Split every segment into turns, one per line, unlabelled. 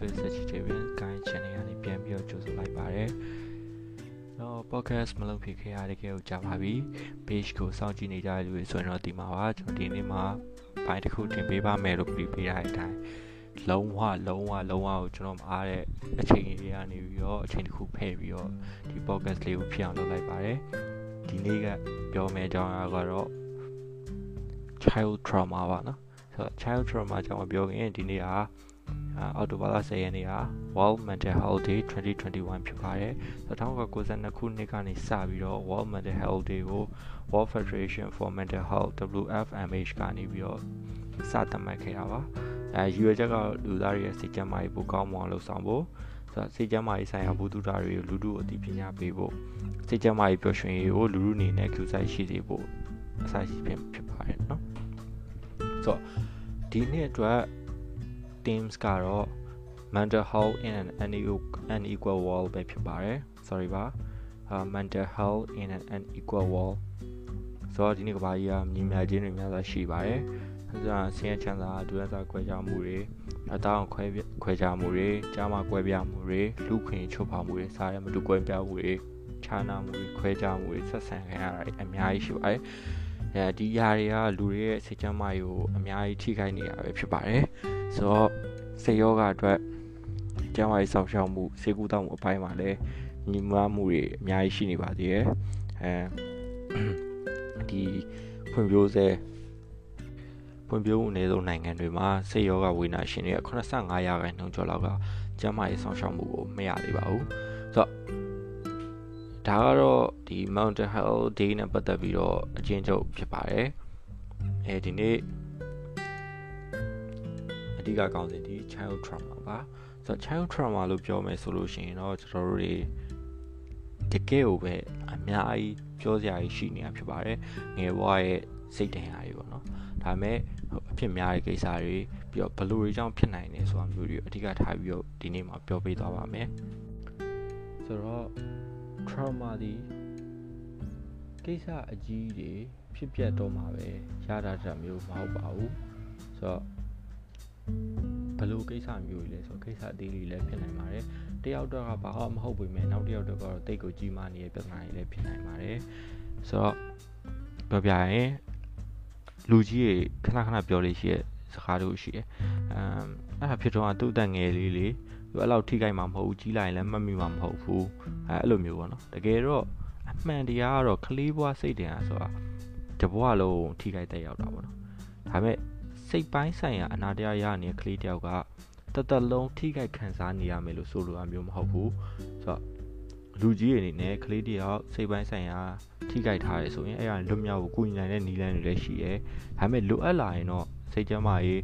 ဆွဲဆက်ချီချေပင်ကိုင်း channel ကနေပြန်ပြီးတော့ကြိုဆိုလိုက်ပါတယ်တော့ podcast မလုပ်ဖြစ်ခဲ့ရတဲ့ကဲကိုကြားပါပြီ page ကိုစောင့်ကြည့်နေကြတဲ့လူတွေဆိုရင်တော့ဒီမှာပါကျွန်တော်ဒီနေ့မှာဘိုင်းတစ်ခုတင်ပေးပါမယ်လို့ပြပေးထားတဲ့အတိုင်းလုံးဝလုံးဝလုံးဝကိုကျွန်တော်မအားတဲ့အချိန်တွေကနေပြီးတော့အချိန်တစ်ခုဖဲ့ပြီးတော့ဒီ podcast လေးကိုဖြစ်အောင်လုပ်လိုက်ပါတယ်ဒီနေ့ကပြောမယ့်အကြောင်းအရာကတော့ child trauma ပါနော်ဆိုတော့ child trauma ကြောင့်ပြောရင်ဒီနေ့က အော်တိုဘာလ10ရက်နေ့က World Mental Health Day 2021ဖြစ်ပါတယ်1992ခုနှစ်ကနေစပြီးတော့ World Mental Health Day ကို World Federation for Mental Health WFMH ကနေပြီးတော့စသတ်မှတ်ခဲ့တာပါအဲရွေချက်ကလူသားတွေရဲ့စိတ်ကြမ်းမာရေးပိုကောင်းမွန်လုပ်ဆောင်ဖို့ဆိုတော့စိတ်ကြမ်းမာရေးဆိုင်ရာဘုသူတာတွေကိုလူထုအသိပညာပေးဖို့စိတ်ကြမ်းမာရေးပျော်ရွှင်ရေးကိုလူထုအနေနဲ့ Q site ရှိစေဖို့အစရှိဖြစ်ဖြစ်ပါတယ်เนาะဆိုတော့ဒီနေ့အတွက် themes ကတော့ mental health in an unequal world ပဲဖြစ်ပါတယ် sorry ပါ uh, mental health in an unequal world ဆိုတော့ဒီနေ့ကဘာကြီးကမြင်များခြင်းတွေများစွာရှိပါတယ်အဲဒါဆင်းရဲချမ်းသာဒုရစာခွဲခြားမှုတွေအတောင်ခွဲခွဲခြားမှုတွေကြားမှာကွဲပြားမှုတွေလူခွင့်ချုပ်ဖောက်မှုတွေစားရမတူကွဲပြားမှုတွေခြားနာမှုတွေခွဲခြားမှုတွေဆက်ဆံခံရတာအများကြီးရှိပါတယ်အဲဒီຢာတွေကလူတွေရဲ့စိတ်ချမ်းသာရေးကိုအများကြီးထိခိုက်နေတာပဲဖြစ်ပါတယ် ဆိုတော့စိတ်ယောဂအတွက်ကျန်းမာရေးဆောင်ရှောက်မှုစေကူတောက်မှုအပိုင်းမှာလည်းညီမမှုတွေအများကြီးရှိနေပါသေးတယ်အဲဒီဖွံ့ဖြိုးဆဲဖွံ့ဖြိုးမှုနေသောနိုင်ငံတွေမှာစိတ်ယောဂဝေဒနာရှင်တွေ85ရာခိုင်နှုန်းကျော်လောက်ကကျန်းမာရေးဆောင်ရှောက်မှုကိုမရသေးပါဘူးဆိုတော့ဒါကတော့ဒီ Mountain Health Day နဲ့ပတ်သက်ပြီးတော့အချင်းချုပ်ဖြစ်ပါတယ်အဲဒီနေ့အ ဓိကကောင်းစဉ်ဒီ child trauma ပါဆိုတော့ child trauma လို့ပြောမယ်ဆိုလို့ရှိရင်တော့ကျွန်တော်တို့တွေတကယ်ကိုပဲအများကြီးပြောစရာကြီးရှိနေတာဖြစ်ပါတယ်ငယ်ဘဝရဲ့စိတ်တန်ရာတွေပေါ့နော်ဒါပေမဲ့အဖြစ်များတဲ့ကိစ္စတွေပြီးတော့ဘလို့တွေကြောင့်ဖြစ်နိုင်နေဆိုတာမျိုးတွေအဓိကထားပြီးတော့ဒီနေ့မှာပြောပေးသွားပါမယ်ဆိုတော့ trauma ဒီကိစ္စအကြီးတွေဖြစ်ပျက်တော့မှာပဲရတာတမျိုးမဟုတ်ပါဘူးဆိုတော့ ဘလို့ကိစ္စမျိုးကြီးလဲဆိုတော့ကိစ္စအသေးလေးလည်းဖြစ်နိုင်ပါတယ်တယောက်တော့ကဘာမှမဟုတ်ပေမဲ့နောက်တစ်ယောက်တော့ကတော့တိတ်ကိုကြီးမားနေတဲ့ပြဿနာတွေလည်းဖြစ်နိုင်ပါတယ်ဆိုတော့ပြောပြရင်လူကြီးတွေခဏခဏပြောလို့ရှိရဲ့စကားတို့ရှိတယ်အမ်အဲ့ဒါဖြစ်တော့သူ့တန်ငယ်လေးလေးသူအဲ့လောက်ထိခိုက်မှာမဟုတ်ဘူးကြီးလိုက်ရင်လည်းမှတ်မိမှာမဟုတ်ဘူးအဲအဲ့လိုမျိုးပေါ့နော်တကယ်တော့အမှန်တရားကတော့ကလေးဘွားစိတ်တင်အားဆိုတာတဘွားလုံးထိခိုက်တဲ့ရောက်တာပေါ့နော်ဒါပေမဲ့ စိတ်ပိုင်းဆိုင်ရာအနာတရားရနေတဲ့ကလေးတယောက်ကတသက်လုံးထိခိုက်ခံစားနေရမယ်လို့ဆိုလိုတာမျိုးမဟုတ်ဘူးဆိုတော့လူကြီးအနေနဲ့ကလေးတယောက်စိတ်ပိုင်းဆိုင်ရာထိခိုက်ထားတယ်ဆိုရင်အဲ့ဒါလွတ်မြောက်ကိုကုညီနိုင်တဲ့နည်းလမ်းတွေလည်းရှိတယ်ဒါပေမဲ့လိုအပ်လာရင်တော့စိတ်ကြမ်းမာရေး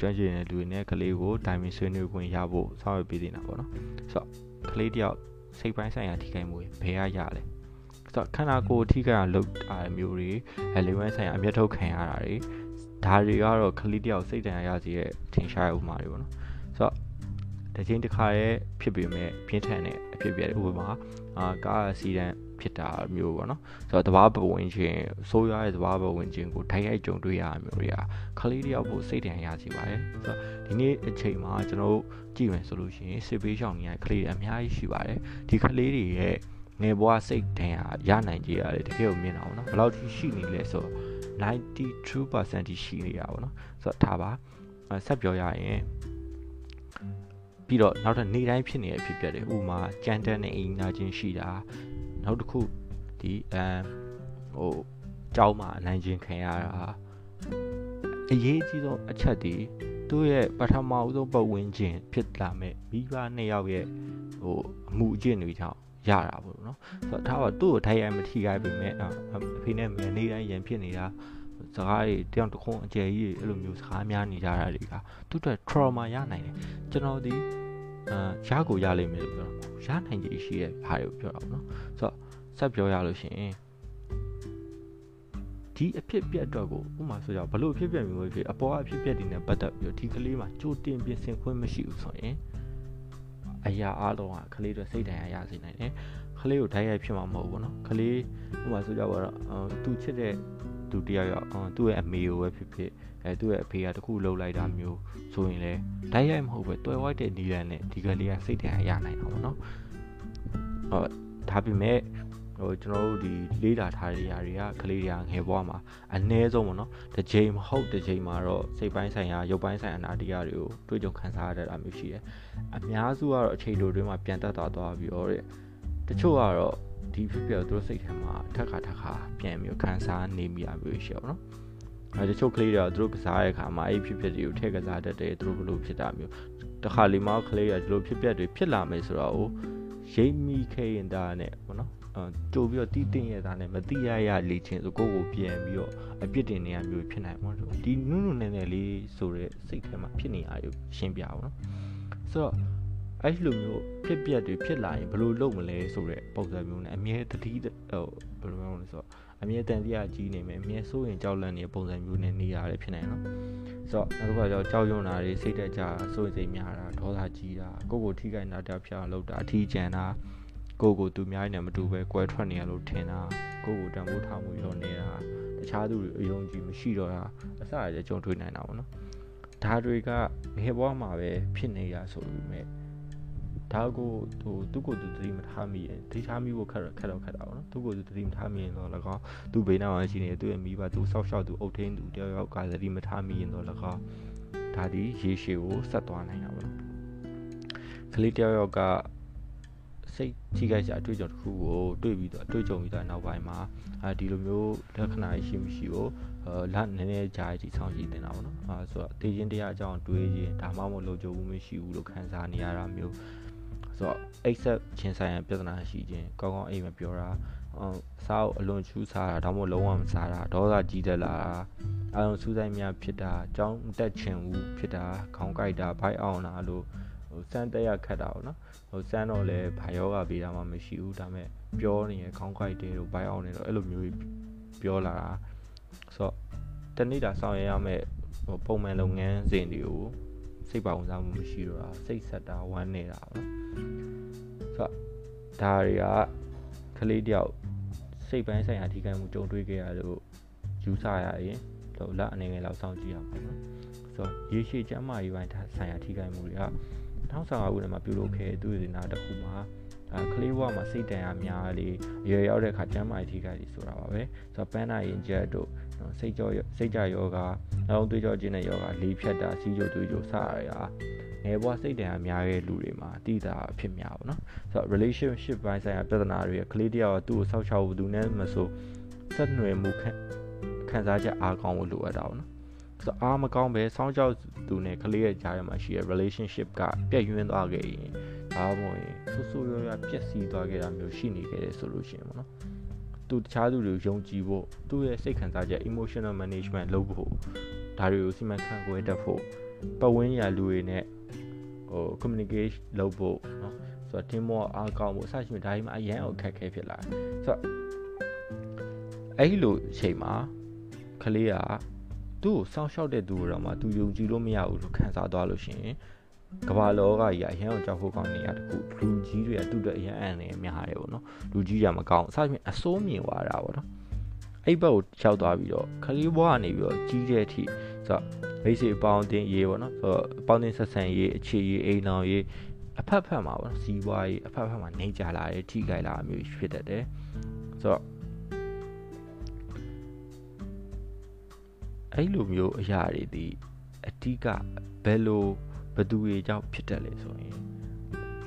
ကျွမ်းကျင်တဲ့လူတွေနဲ့ကလေးကိုတိုင်ပင်ဆွေးနွေးခွင့်ရဖို့ဆောင်ရွက်ပေးနေတာပေါ့နော်ဆိုတော့ကလေးတယောက်စိတ်ပိုင်းဆိုင်ရာထိခိုက်မှုဘယ်ကရလဲဆိုတော့ခန္ဓာကိုယ်ထိခိုက်အောင်လုပ်တာမျိုးတွေအဲလေဝမ်းဆိုင်ရာအမျက်ထုတ်ခံရတာတွေ ဒါတွေကတော့ကလေးတယောက်စိတ်တန်ရစီရဲ့ထင်ရှားဥပမာတွေပေါ့နော်ဆိုတော့တစ်ချိန်တစ်ခါရဲ့ဖြစ်ပေမဲ့ပြင်းထန်တဲ့အဖြစ်ပြတဲ့ဥပမာအာကားစီဒန်ဖြစ်တာမျိုးပေါ့နော်ဆိုတော့တဘာပဝင်ခြင်းဆိုးရွားတဲ့တဘာပဝင်ခြင်းကိုထိုက်ရိုက်ကြုံတွေ့ရတာမျိုးတွေကကလေးတယောက်ကိုစိတ်တန်ရစီပါတယ်ဆိုတော့ဒီနေ့အချိန်မှာကျွန်တော်တို့ကြည့်မယ်ဆိုလို့ရှိရင်စစ်ပေးရှောင်နေရကလေးတွေအများကြီးရှိပါတယ်ဒီကလေးတွေရဲ့ငယ်ဘဝစိတ်တန်ရရနိုင်ကြရတယ်တကယ်ကိုမြင်တာပေါ့နော်ဘယ်လောက်ထိရှိနေလဲဆိုတော့ 92%တိရှိနေတာပေါ့နော်ဆိုတော့ဒါပါဆက်ပြောရရင်ပြီးတော့နောက်ထပ်နေ့တိုင်းဖြစ်နေတဲ့အဖြစ်ပြတယ်ဥမာကြမ်းတမ်းတဲ့အိမ်နာချင်းရှိတာနောက်တစ်ခုဒီအမ်ဟိုကြောင်းမှာအနိုင်ချင်းခံရတာအရေးကြီးဆုံးအချက်ဒီသူ့ရဲ့ပထမအဆုံးပတ်ဝန်းကျင်ဖြစ်လာမဲ့မိဘနှစ်ယောက်ရဲ့ဟိုအမှုအကျင့်တွေကြောင့် ရတာပေါ့နော်ဆိုတော့ဒါကသူ့ကိုထိုင်ရိုက်မထိခိုက်ပေမဲ့အဖေနဲ့မနေတိုင်းရန်ဖြစ်နေတာစကားတွေတယောက်တစ်ခုအကျယ်ကြီးအဲ့လိုမျိုးစကားများနေကြတာတွေကသူ့အတွက် trauma ရနိုင်တယ်ကျွန်တော်ဒီအာရကိုရလိမ့်မယ်လို့ပြောတာရနိုင်ကြီးရှိတဲ့ဟာတွေကိုပြောတာပေါ့နော်ဆိုတော့ဆက်ပြောရလို့ရှိရင်ဒီအဖြစ်ပြက်အတွက်ကိုဥမာဆိုကြဘလို့အဖြစ်ပြက်မျိုးဖြစ်အပေါ်အဖြစ်ပြက်တွေနဲ့ပတ်သက်ပြီးတော့ဒီကလေးမှာကြိုတင်ပြင်ဆင်ခွင့်မရှိဘူးဆိုရင် အရာအလုံးကကလေးတို့စိတ်တိုင်းရရစေနိုင်တယ်ကလေးကိုဓာတ်ရိုက်ဖြစ်မှာမဟုတ်ဘူးเนาะကလေးဥမာဆိုကြပါတော့သူချစ်တဲ့ သူတယောက်ယောက်သူ့ရဲ့အမေကိုပဲဖြစ်ဖြစ်အဲသူ့ရဲ့အဖေကတခုလှုပ်လိုက်တာမျိုးဆိုရင်လေဓာတ်ရိုက်မဟုတ်ပဲတွယ်ဝိုက်တဲ့နီလန်နဲ့ဒီကလေးကစိတ်တန်ရနိုင်တာပေါ့နော်ဟောဒါပေမဲ့ ဟိုကျွန်တော်တို့ဒီလေးတာထားတဲ့ຢာတွေကကလေးတွေကငယ်ဘဝမှာအ ਨੇ ဆုံးပေါ့နော်တစ်ချိန်မဟုတ်တစ်ချိန်မှာတော့စိတ်ပိုင်းဆိုင်ရာရုပ်ပိုင်းဆိုင်ရာနာတရားတွေကိုတွေ့ကြုံခံစားရတတ်တာမျိုးရှိတယ်အများစုကတော့အချိန်တိုတွင်းမှာပြန်တက်သွားသွားပြီးတော့တဲ့တချို့ကတော့ဒီဖြစ်ပြသူတို့စိတ်ထဲမှာထက်ခါထက်ခါပြန်ပြီးခံစားနေမိရမျိုးရှိရပါတော့အဲတချို့ကလေးတွေကသူတို့ကစားတဲ့အခါမှာအဲ့ဖြစ်ဖြစ်တွေကိုထည့်ကစားတတ်တယ်သူတို့ဘလို့ဖြစ်တာမျိုးတခါလီမောက်ကလေးကဒီလိုဖြစ်ပျက်တွေဖြစ်လာမယ်ဆိုတော့ရိပ်မိခဲ့ရင်ဒါနဲ့ပေါ့နော် ကြိုပြီးတော့တီးတင်ရတာနဲ့မတိရရလေချင်းဆိုကိုကိုပြန်ပြီးတော့အပြစ်တင်နေရမျိုးဖြစ်နိုင်မှာတော့ဒီနုနုနဲနဲလေးဆိုတဲ့စိတ်ထဲမှာဖြစ်နေရရရှင်းပြအောင်နော်ဆိုတော့အဲ့လိုမျိုးဖြစ်ပျက်တွေဖြစ်လာရင်ဘယ်လိုလုပ်မလဲဆိုတဲ့ပုံစံမျိုးနဲ့အမြဲတတိဟိုဘယ်လိုမျိုးလဲဆိုတော့အမြဲတန်တရားကြီးနေမယ်အမြဲစိုးရင်ကြောက်လန့်နေတဲ့ပုံစံမျိုးနဲ့နေရတယ်ဖြစ်နိုင်နော်ဆိုတော့နောက်တစ်ခါကျတော့ကြောက်ရွံ့တာတွေစိတ်တက်ကြစိုးရိမ်စိတ်များတာဒေါသကြီးတာကိုယ့်ကိုထိခိုက်နာတာဖျားလောက်တာအထီးကျန်တာ ကိုကိုသူများနဲ့မတူပဲကွဲထွက်နေရလို့ထင်တာကိုကိုတန်ဖိုးထားမှုရောနေတာတခြားသူတွေအယုံကြည်မရှိတော့တာအစရကြုံတွေ့နိုင်တာပေါ့နော်ဒါတွေကဘယ်ဘဝမှာပဲဖြစ်နေရဆိုပေမဲ့ဒါကိုဟိုသူ့ကိုသူသတိမထားမိရင်သတိထားမိဖို့ခက်ခက်တော့ခက်တာပေါ့နော်သူ့ကိုသူသတိမထားမိရင်တော့၎င်းသူ့ဘေးနားမှာရှိနေသူ့ရဲ့မိဘသူဆောက်ရှောက်သူအုပ်ထင်းသူတယောက်ယောက်ကသတိမထားမိရင်တော့၎င်းဒါဒီရေရှည်ကိုဆက်သွားနိုင်တာပေါ့နော်ကလေးတယောက်ယောက်က စိတ်ထိခိုက်စရာအတွေ့အကြုံတစ်ခုကိုတွေ့ပြီးတော့အတွေ့အကြုံပြီးတော့နောက်ပိုင်းမှာအဲဒီလိုမျိုးလက္ခဏာရှိမရှိကိုလက်နည်းနည်းကြားကြည့်ဆောင်ကြည့်တင်တာပေါ့နော်အဲဆိုတော့တေးချင်းတရားအကြောင်းတွေးရင်ဒါမှမဟုတ်လုံခြုံမှုမရှိဘူးလို့ခံစားနေရတာမျိုးဆိုတော့ accept ချင်းဆိုင်ရာပြဿနာရှိခြင်းကောင်းကောင်းအိမ်မပြောတာအစားအလွန်ချူးစားတာဒါမှမဟုတ်လုံးဝမစားတာဒေါသကြီးတက်လာတာအလုံးစူးစိုက်များဖြစ်တာကြောင်းတက်ချင်ဘူးဖြစ်တာခေါင်းကိုက်တာဘိုက်အောင်တာလို့ ဟိုစမ်းတက်ရခတ်တာပေါ့နော်ဟိုစမ်းတော့လဲဘာယောဂပေးတာမှမရှိဘူးဒါပေမဲ့ပြောနေရခေါင်းကိုက်တယ်လို့ဘိုက်အောင်နေတော့အဲ့လိုမျိုးပြောလာတာဆိုတော့တနေ့တာဆောင်ရရမယ့်ဟိုပုံမှန်လုပ်ငန်းစဉ်တွေကိုစိတ်ပါဝင်စားမှုမရှိတော့တာစိတ်ဆက်တာဝမ်းနေတာပေါ့ဆိုတော့ဒါတွေကကလေးတယောက်စိတ်ပိုင်းဆိုင်ရာထိခိုက်မှုကြုံတွေ့ခဲ့ရလို့ယူဆရရင်တော့လက်အနေငယ်လောက်စောင့်ကြည့်ရပါမယ်ဆိုတော့ရေရှည်ကျမ်းမာရေးပိုင်းဆိုင်ရာထိခိုက်မှုတွေက 2015ခုနှစ်မှာပြုလုပ်ခဲ့သူ့ဒေသနာတစ်ခုမှာအဲကလေးဘဝမှာစိတ်တန်ရများလေရွယ်ရောက်တဲ့အခါကျမ်းမာရေးထိခိုက်တွေဆိုတာပါပဲဆိုတော့ပန်းနာရင်ကျက်တို့စိတ်ကြောစိတ်ကြယောဂနှလုံးသွေးကြောခြင်းနဲ့ယောဂလေးဖြတ်တာစီးကြိုသွေးကြိုစရတာငယ်ဘဝစိတ်တန်ရများတဲ့လူတွေမှာတိတာအဖြစ်များပါတော့ဆိုတော့ relationship ဘိုင်းဆိုင်ရာပြဿနာတွေကလေးတယောက်သူ့ကိုဆောက်ရှောက်ဘူးနဲ့မဆိုဆက်နွယ်မှုခံစားချက်အားကောင်းဖို့လိုအပ်တာပေါ့နော် ဆိုအားမကောင်းပဲစောင်းကြောက်သူနဲ့ကလေးရဲ့ကြားထဲမှာရှိတဲ့ relationship ကပြည့်ယွင်းသွားခဲ့ရင်ဒါမှမဟုတ်ရင်ဆူဆူရွရွပြည့်စည်သွားခဲ့တာမျိုးရှိနေခဲ့တယ်ဆိုလို့ရှိရင်ပေါ့နော်သူတခြားသူတွေကိုယုံကြည်ဖို့သူ့ရဲ့စိတ်ခံစားချက် emotional management လုပ်ဖို့ဒါတွေကိုစီမံခန့်ခွဲတတ်ဖို့ပတ်ဝန်းကျင်လူတွေနဲ့ဟို communicate လုပ်ဖို့เนาะဆိုတော့ team work အားကောင်းဖို့အစရှိမှဒါကြီးမှအရန်အခက်ခဲဖြစ်လာတယ်ဆိုတော့အဲ့လိုအချိန်မှာကလေးက သူ့ကိုစောင့်ရှောက်တဲ့သူတော့မှသူယုံကြည်လို့မရဘူးလို့ခံစားသွားလို့ရှိရင်ကမ္ဘာလောကကြီးအရန်အောင်ကြောက်ဖို့ကောင်းနေရတခုလူကြီးတွေကသူ့အတွက်အရန်အန်နေများတယ်ပေါ့နော်လူကြီးတွေကမကောင်းအစပြင်အစိုးမြင်သွားတာပေါ့နော်အဲ့ဘက်ကိုရောက်သွားပြီးတော့ခလေးဘွားကနေပြီးတော့ကြီးတဲ့အထိဆိုတော့မိတ်ဆွေပေါင်းတင်ရေးပေါ့နော်ဆိုတော့ပေါင်းတင်ဆက်ဆံရေးအခြေရေးအိမ်အောင်ရေးအဖက်ဖက်မှာပေါ့နော်စီးပွားရေးအဖက်ဖက်မှာနေကြလာတယ်ထိခိုက်လာမျိုးဖြစ်တတ်တယ်ဆိုတော့ အဲ့လိုမျိုးအရာတွေဒီအဓိကဘယ်လိုဘသူတွေကြောင့်ဖြစ်တတ်လဲဆိုရင်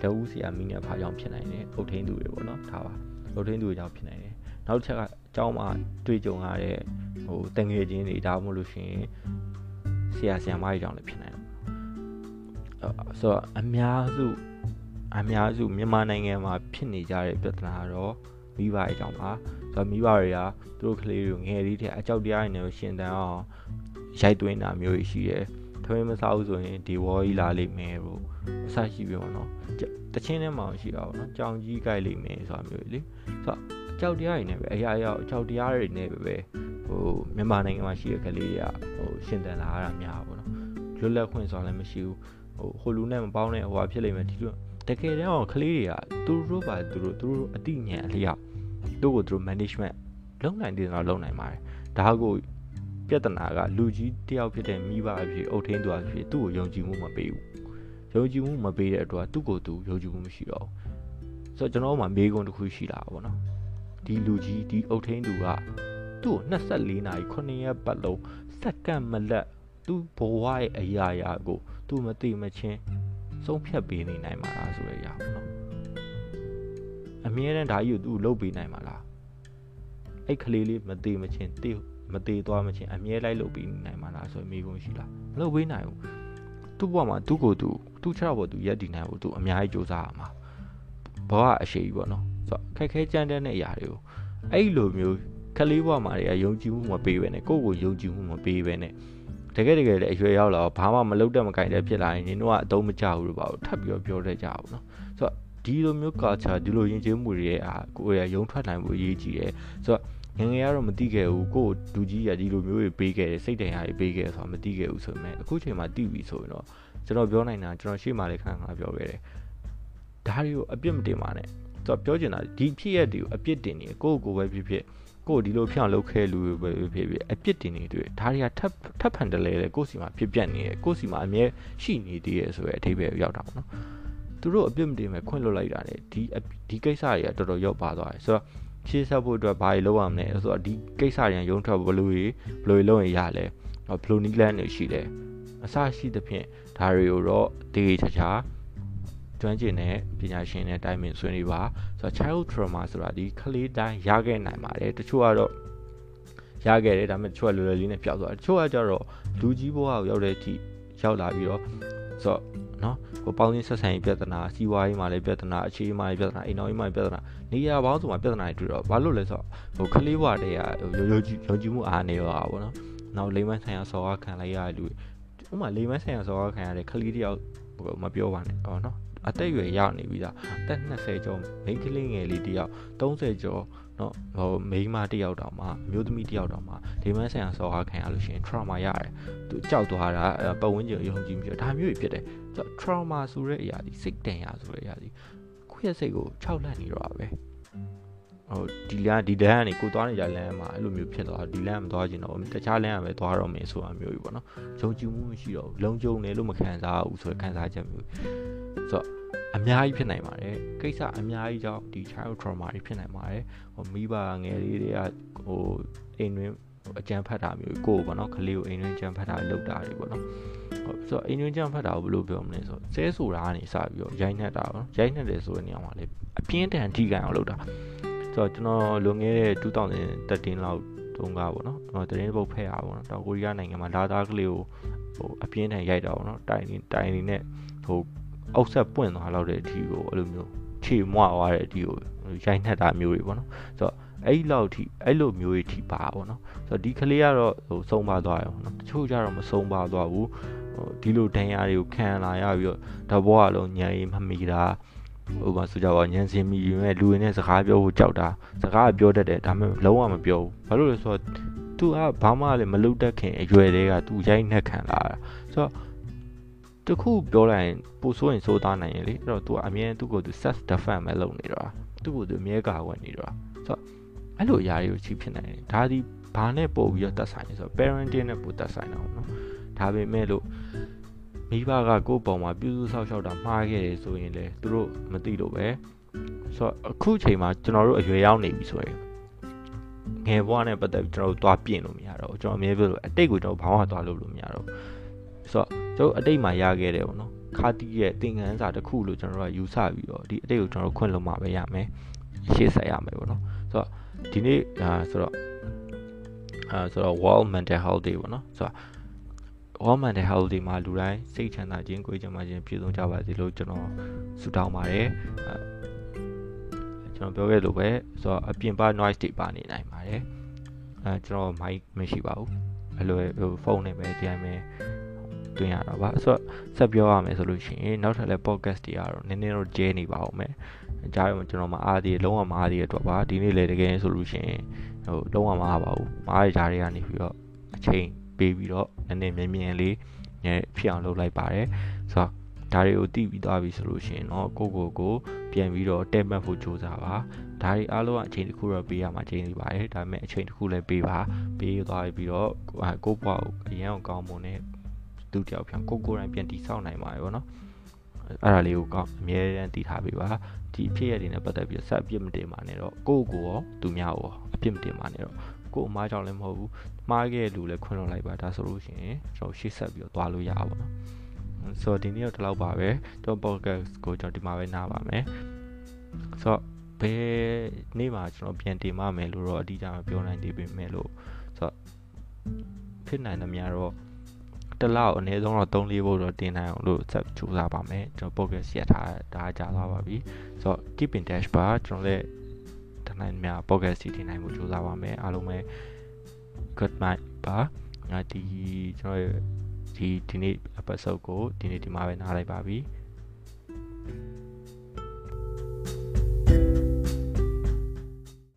လက်ဦးစီယာမီးနဲ့ဘာကြောင့်ဖြစ်နိုင်လဲအုတ်ထင်းသူတွေပေါ့နော်ဒါပါအုတ်ထင်းသူတွေကြောင့်ဖြစ်နိုင်တယ်နောက်တစ်ချက်ကအเจ้าမှာတွေ့ကြုံရတဲ့ဟိုတငယ်ချင်းတွေဒါမှမဟုတ်လို့ရှိရင်ဆရာဆရာမကြီးကြောင့်လည်းဖြစ်နိုင်တယ်ဆိုတော့အများစုအများစုမြန်မာနိုင်ငံမှာဖြစ်နေကြတဲ့ပြဿနာကတော့ မိဘအကြောင်းပါဆိုတော့မိဘတွေကသူတို့ကလေးတွေငယ်လေးတဲ့အကြောက်တရားတွေနဲ့ရှင်တန်အောင်ရိုက်သွင်းတာမျိုးရှိတယ်ထမင်းမစားဘူးဆိုရင်ဒီဝေါ်ကြီးလာလိမ့်မယ်လို့အဆရှိပြောနော်တချင်းထဲမှာရှိတာပေါ့နော်ကြောင်ကြီးကြိုက်လိမ့်မယ်ဆိုတာမျိုးလေဆိုတော့အကြောက်တရားတွေနဲ့ပဲအရာရာအကြောက်တရားတွေနဲ့ပဲပဲဟိုမြန်မာနိုင်ငံမှာရှိတဲ့ကလေးတွေကဟိုရှင်တန်လာရတာများပါပေါ့နော်လွတ်လပ်ခွင့်ဆိုတာလည်းမရှိဘူးဟိုဟိုလူနဲ့မပေါင်းတဲ့ဟိုဟာဖြစ်လိမ့်မယ်ဒီလို တကယ်တော့ကလေးတွေကသူတို့ပါသူတို့သူတို့အတိညာအလျောက်တို့ကိုသူတို့ management လုံနိုင်တယ်တော့လုံနိုင်ပါတယ်ဒါကိုပြဿနာကလူကြီးတယောက်ဖြစ်တဲ့မိဘအဖြစ်အုတ်ထင်းသူအဖြစ်သူ့ကိုယုံကြည်မှုမပေးဘူးယုံကြည်မှုမပေးတဲ့အတွက်သူ့ကိုယ်သူယုံကြည်မှုမရှိတော့ဘူးဆိုတော့ကျွန်တော်မှမေးခွန်းတစ်ခုရှိလာပါဘောနော်ဒီလူကြီးဒီအုတ်ထင်းသူကသူ့ကို24နာရီ9ရက်ပတ်လုံးစက္ကန့်မလက်သူ့ဘဝရဲ့အရာရာကို သူမသိမချင်း ဆုံးဖြတ်ပေးနေနိုင်မှာလားဆိုတဲ့အရာပေါ့နော်အမြဲတမ်းဒါကြီးကိုသူ့လုပ်ပေးနိုင်မှာလားအဲ့ကလေးလေးမသိမချင်းတိမသေးသွားမချင်းအမြဲလိုက်လုပ်ပြီးနိုင်မှာလားဆိုရင်မိကုန်ရှိလားမလုပ်ပေးနိုင်ဘူးသူ့ဘဝမှာသူ့ကိုယ်သူသူ့ခြေထောက်ပေါ်သူရက်တည်နိုင်ဖို့သူအများကြီးစူးစမ်းရမှာဘဝအရှိကြီးပေါ့နော်ဆိုတော့ခက်ခဲကြမ်းတမ်းတဲ့အရာတွေကိုအဲ့လိုမျိုးကလေးဘဝမှာတွေကယုံကြည်မှုမပေးဘဲနဲ့ကိုယ့်ကိုယုံကြည်မှုမပေးဘဲနဲ့ တကယ်တကယ်လည်းအရွယ်ရောက်လာတော့ဘာမှမလုပ်တတ်မကင်တဲ့ဖြစ်လာရင်နင်တို့ကအတုံးမကြဘူးလို့ပါဘူးထပ်ပြီးတော့ပြောတတ်ကြဘူးနော်ဆိုတော့ဒီလိုမျိုး culture ဒီလိုယဉ်ကျေးမှုတွေရဲ့အာကိုယ်ရရုံထွက်နိုင်ဖို့အရေးကြီးတယ်ဆိုတော့ငငယ်ကတော့မသိခဲ့ဘူးကိုဒူကြီးရဒီလိုမျိုးတွေပေးခဲ့တယ်စိတ်တန်ရာတွေပေးခဲ့ဆိုတာမသိခဲ့ဘူးဆိုပေမဲ့အခုချိန်မှာသိပြီဆိုရင်တော့ကျွန်တော်ပြောနိုင်တာကျွန်တော်ရှေ့မှာလည်းခဏခဏပြောခဲ့တယ်ဒါတွေကိုအပြစ်မတင်ပါနဲ့ဆိုတော့ပြောချင်တာဒီဖြစ်ရက်တွေကိုအပြစ်တင်နေကိုယ့်ကိုယ်ပဲဖြစ်ဖြစ် ကိုဒီလိုဖြောင်းလုပ်ခဲ့လူပဲဖြစ်ဖြစ်အပြစ်တင်နေတွေ့ဒါတွေကထပ်ထပ်ဖန်တလဲလေကိုယ့်စီမှာဖြစ်ပြက်နေတယ်ကိုယ့်စီမှာအမြဲရှိနေသေးရဲ့ဆိုရဲအထိပ္ပယ်ရောက်တာပေါ့နော်သူတို့အပြစ်မတင်မဲ့ခွင့်လွတ်လိုက်တာလေဒီဒီကိစ္စတွေကတော်တော်ရောက်ပါသွားတယ်ဆိုတော့ရှေ့ဆက်ဖို့အတွက်ဘာတွေလုပ်ရမလဲဆိုတော့ဒီကိစ္စတွေရုံထွက်ဘလို့ဘလို့လုပ်ရင်ရလဲဘလို့နီးလန်းတွေရှိတယ်အစရှိသဖြင့်ဒါတွေကိုတော့တေးချာချာ ကျွမ်းကျင်တဲ့ပညာရှင်နဲ့တိုင်ပင်ဆွေးနွေးပါဆိုတော့ child trauma ဆိုတာဒီကလေးတိုင်းရခဲ့နိုင်ပါတယ်တချို့ကတော့ရခဲ့တယ်ဒါပေမဲ့တချို့ကလွယ်လွယ်လေးနဲ့ပျောက်သွားတယ်တချို့ကကျတော့လူကြီးဘဝကိုရောက်တဲ့အထိရောက်လာပြီးတော့ဆိုတော့နော်ဟိုပေါင်းစင်းဆက်ဆံရေးပြဿနာစီးပွားရေးမှာလည်းပြဿနာအခြေရေးမှာလည်းပြဿနာအိမ်တော်ရေးမှာလည်းပြဿနာနေရာပေါင်းစုံမှာပြဿနာတွေတွေ့တော့ဘာလို့လဲဆိုတော့ဟိုကလေးဘဝတည်းကဟိုယုံကြည်ယုံကြည်မှုအားနေရောပါဘောနော်နောက်လိမ္မာဆိုင်ရာစော်ကားခံလိုက်ရတဲ့လူဥမာလိမ္မာဆိုင်ရာစော်ကားခံရတဲ့ကလေးတယောက်ဟိုမပြောပါနဲ့ဟောနော် အသက်အရွယ်ရောက်နေပြီသားအသက်20ကျော်မိန်းကလေးငယ်လေးတယောက်30ကျော်နော်ဟိုမိန်းမတယောက်တောင်မှအမျိုးသမီးတယောက်တောင်မှဒီမန်းဆိုင်ရာစော်ကားခံရလို့ရှိရင် trauma ရတယ်သူကြောက်သွားတာပတ်ဝန်းကျင်ယုံကြည်မှုဒါမျိုးတွေဖြစ်တယ်ဆိုတော့ trauma ဆိုတဲ့အရာဒီစိတ်တန်ရာဆိုတဲ့အရာဒီကိုယ့်ရဲ့စိတ်ကိုခြောက်လန့်နေတော့ပဲဟိုဒီလမ်းဒီလမ်းကနေကိုသွားနေကြလမ်းမှာအဲ့လိုမျိုးဖြစ်သွားဒီလမ်းမသွားချင်တော့တခြားလမ်းကပဲသွားတော့မယ်ဆိုတာမျိုးကြီးပေါ့နော်ယုံကြည်မှုမရှိတော့လုံခြုံတယ်လို့မခံစားဘူးဆိုတဲ့ခံစားချက်မျိုး ဆိုတော့အများကြီးဖြစ်နိုင်ပါတယ်ကိစ္စအများကြီးကြောင့်ဒီ child trauma တွေဖြစ်နိုင်ပါတယ်ဟိုမိဘငယ်လေးတွေကဟိုအိမ်တွင်အကြံဖတ်တာမျိုးကိုပေါ့နော်ကလေးကိုအိမ်တွင်ကြံဖတ်တာလုပ်တာတွေပေါ့နော်ဟုတ်ဆိုတော့အိမ်တွင်ကြံဖတ်တာကိုဘယ်လိုပြောမလဲဆိုဆဲဆိုတာကနေစပြီးတော့ရိုက်နှက်တာပေါ့နော်ရိုက်နှက်တယ်ဆိုတဲ့နေရာမှာလေအပြင်းထန်ထိကန်အောင်လုပ်တာဆိုတော့ကျွန်တော်လွန်ခဲ့တဲ့2013လောက်တုန်းကပေါ့နော်ကျွန်တော်တရင်ပုတ်ဖက်ရပါပေါ့နော်တောင်ကိုရီးယားနိုင်ငံမှာလာသားကလေးကိုဟိုအပြင်းထန်ရိုက်တာပေါ့နော်တိုင်တိုင်နေနဲ့ဟို အောက်ဆက်ပွင့်သွားလောက်တဲ့အထိကိုအဲ့လိုမျိုးခြေမွားသွားတဲ့အထိကိုရိုက်နှက်တာမျိုးတွေပေါ့နော်ဆိုတော့အဲ့လောက်ထိအဲ့လိုမျိုးတွေထိပါပေါ့နော်ဆိုတော့ဒီကလေးကတော့ဟိုဆုံးပါသွားတယ်ပေါ့နော်တချို့ကျတော့မဆုံးပါသွားဘူးဟိုဒီလိုဒဏ်ရာတွေကိုခံလာရပြီးတော့တဘောကလုံးညံရီမမီတာဟိုမှာဆိုကြပါညံစင်မီယူမဲ့လူရင်းနဲ့စကားပြောဖို့ကြောက်တာစကားပြောတတ်တယ်ဒါပေမဲ့လုံးဝမပြောဘူးဘာလို့လဲဆိုတော့ तू ကဘာမှလည်းမလုပ်တတ်ခင်အရွယ်တည်းက तू ရိုက်နှက်ခံလာတာဆိုတော့ တခုပြောလိုက်ရင်ပိုဆိုးရင်ဆိုးသားနိုင်ရင်လေအဲ့တော့ तू အမြဲသူ့ကို तू self defense ပဲလုပ်နေတော့သူ့ကို तू အမြဲကာကွယ်နေတော့ဆိုတော့အဲ့လိုအရာတွေကိုချိဖြစ်နိုင်တယ်ဒါဒီဘာနဲ့ပို့ပြီးတော့တက်ဆိုင်လဲဆိုတော့ parenting နဲ့ပို့တက်ဆိုင်တာပေါ့နော်ဒါပေမဲ့လို့မိဘကကိုယ့်ပုံမှာပြုစုဆောက်ရှောက်တာမှားခဲ့တယ်ဆိုရင်လေသူတို့မသိလို့ပဲဆိုတော့အခုချိန်မှာကျွန်တော်တို့အရွယ်ရောက်နေပြီဆိုရင်ငယ်ဘဝနဲ့ပတ်သက်ပြီးကျွန်တော်တို့သွားပြင်လို့မရတော့ဘူးကျွန်တော်အမြဲပြောလို့အတိတ်ကိုကျွန်တော်ဘာမှသွားလို့လို့မရတော့ဘူး ဆိုတော့ကျွန်တော်အတိတ်မှာရခဲ့တယ်ပေါ့နော်ခါတီးရဲ့သင်ခန်းစာတစ်ခုလို့ကျွန်တော်တို့ကယူဆပြီးတော့ဒီအတိတ်ကိုကျွန်တော်တို့ခွင့်လို့မှပဲရမယ်ရှေ့ဆက်ရမယ်ပေါ့နော်ဆိုတော့ဒီနေ့အာဆိုတော့အာဆိုတော့ World Mental Health Day ပေါ့နော်ဆိုတော့ World Mental Health Day မှာလူတိုင်းစိတ်ချမ်းသာခြင်းကိုယ်ချမ်းသာခြင်းပြည့်စုံကြပါစေလို့ကျွန်တော်ဆုတောင်းပါတယ်ကျွန်တော်ပြောခဲ့လို့ပဲဆိုတော့အပြင်ပ noise တွေပါနေနိုင်ပါတယ်အဲကျွန်တော် mic မရှိပါဘူးအဲ့လိုဟိုဖုန်းနဲ့ပဲဒီတိုင်းပဲ တွင်ရတာပါဆိုတော့ဆက်ပြောရမယ်ဆိုလို့ရှိရင်နောက်ထပ်လည်း podcast တွေကတော့နည်းနည်းတော့ကျဲနေပါဦးမယ်ကြားရမှာကျွန်တော်မအားသေးလုံးဝမအားသေးတဲ့အတွက်ပါဒီနေ့လေတကယ်ဆိုလို့ရှိရင်ဟိုလုံးဝမအားပါဘူးမအားရကြားတွေကနေပြီးတော့အချိန်ပေးပြီးတော့နည်းနည်းမြင်မြင်လေးညဖြစ်အောင်လုပ်လိုက်ပါတယ်ဆိုတော့ဒါတွေကိုတည်ပြီးသွားပြီဆိုလို့ရှိရင်တော့ကိုကိုကိုပြန်ပြီးတော့တဲမှတ်ဖို့ကြိုးစားပါဒါဒါတွေအားလုံးကအချိန်တစ်ခုတော့ပေးရမှာချိန်နေပါတယ်ဒါပေမဲ့အချိန်တစ်ခုလည်းပေးပါပေးသွားပြီးတော့ကိုဘွားကိုအရင်အောင်ကောင်းမွန်နဲ့ သူတယောက်ပြန်ကိုကိုယ်တိုင်ပြန်တည်ဆောက်နိုင်ပါတယ်ဗောနော်အဲ့ဒါလေးကိုကောင်းအမြဲတမ်းတည်ထားပေးပါဒီအဖြစ်ရတဲ့နဲ့ပတ်သက်ပြီးဆက်အပြစ်မတင်ပါနဲ့တော့ကိုကိုရောသူများရောအပြစ်မတင်ပါနဲ့တော့ကိုအမားကြောင့်လည်းမဟုတ်ဘူးမှားခဲ့လူလည်းခွင့်လွှတ်လိုက်ပါဒါဆိုလို့ရှိရင်ကျွန်တော်ရှေ့ဆက်ပြီးတော့သွားလို့ရပါပါဆိုတော့ဒီနေ့တော့ဒီလောက်ပါပဲကျွန်တော် podcast ကိုကျွန်တော်ဒီမှာပဲနားပါမယ်ဆိုတော့ဘယ်နေ့မှာကျွန်တော်ပြန်တင်မမယ်လို့တော့အတိအကျမပြောနိုင်သေးပေမဲ့လို့ဆိုတော့ဖြစ်နိုင်သမျှတော့ တစ်လောက်အနည်းဆုံးတော့3-4ဘုတ်တော့တင်နိုင်အောင်လို့ဆက်ကြိုးစားပါမယ်ကျွန်တော် podcast ရက်ထားဒါကြာသွားပါပြီဆိုတော့ keep in touch ပါကျွန်တော်လည်းတနိုင်များ podcast စီတင်နိုင်မှုကြိုးစားပါမယ်အားလုံးပဲ good night ပါငါဒီကျွန်တော်ဒီဒီနေ့ episode ကိုဒီနေ့ဒီမှာပဲနားလိုက်ပါပြီ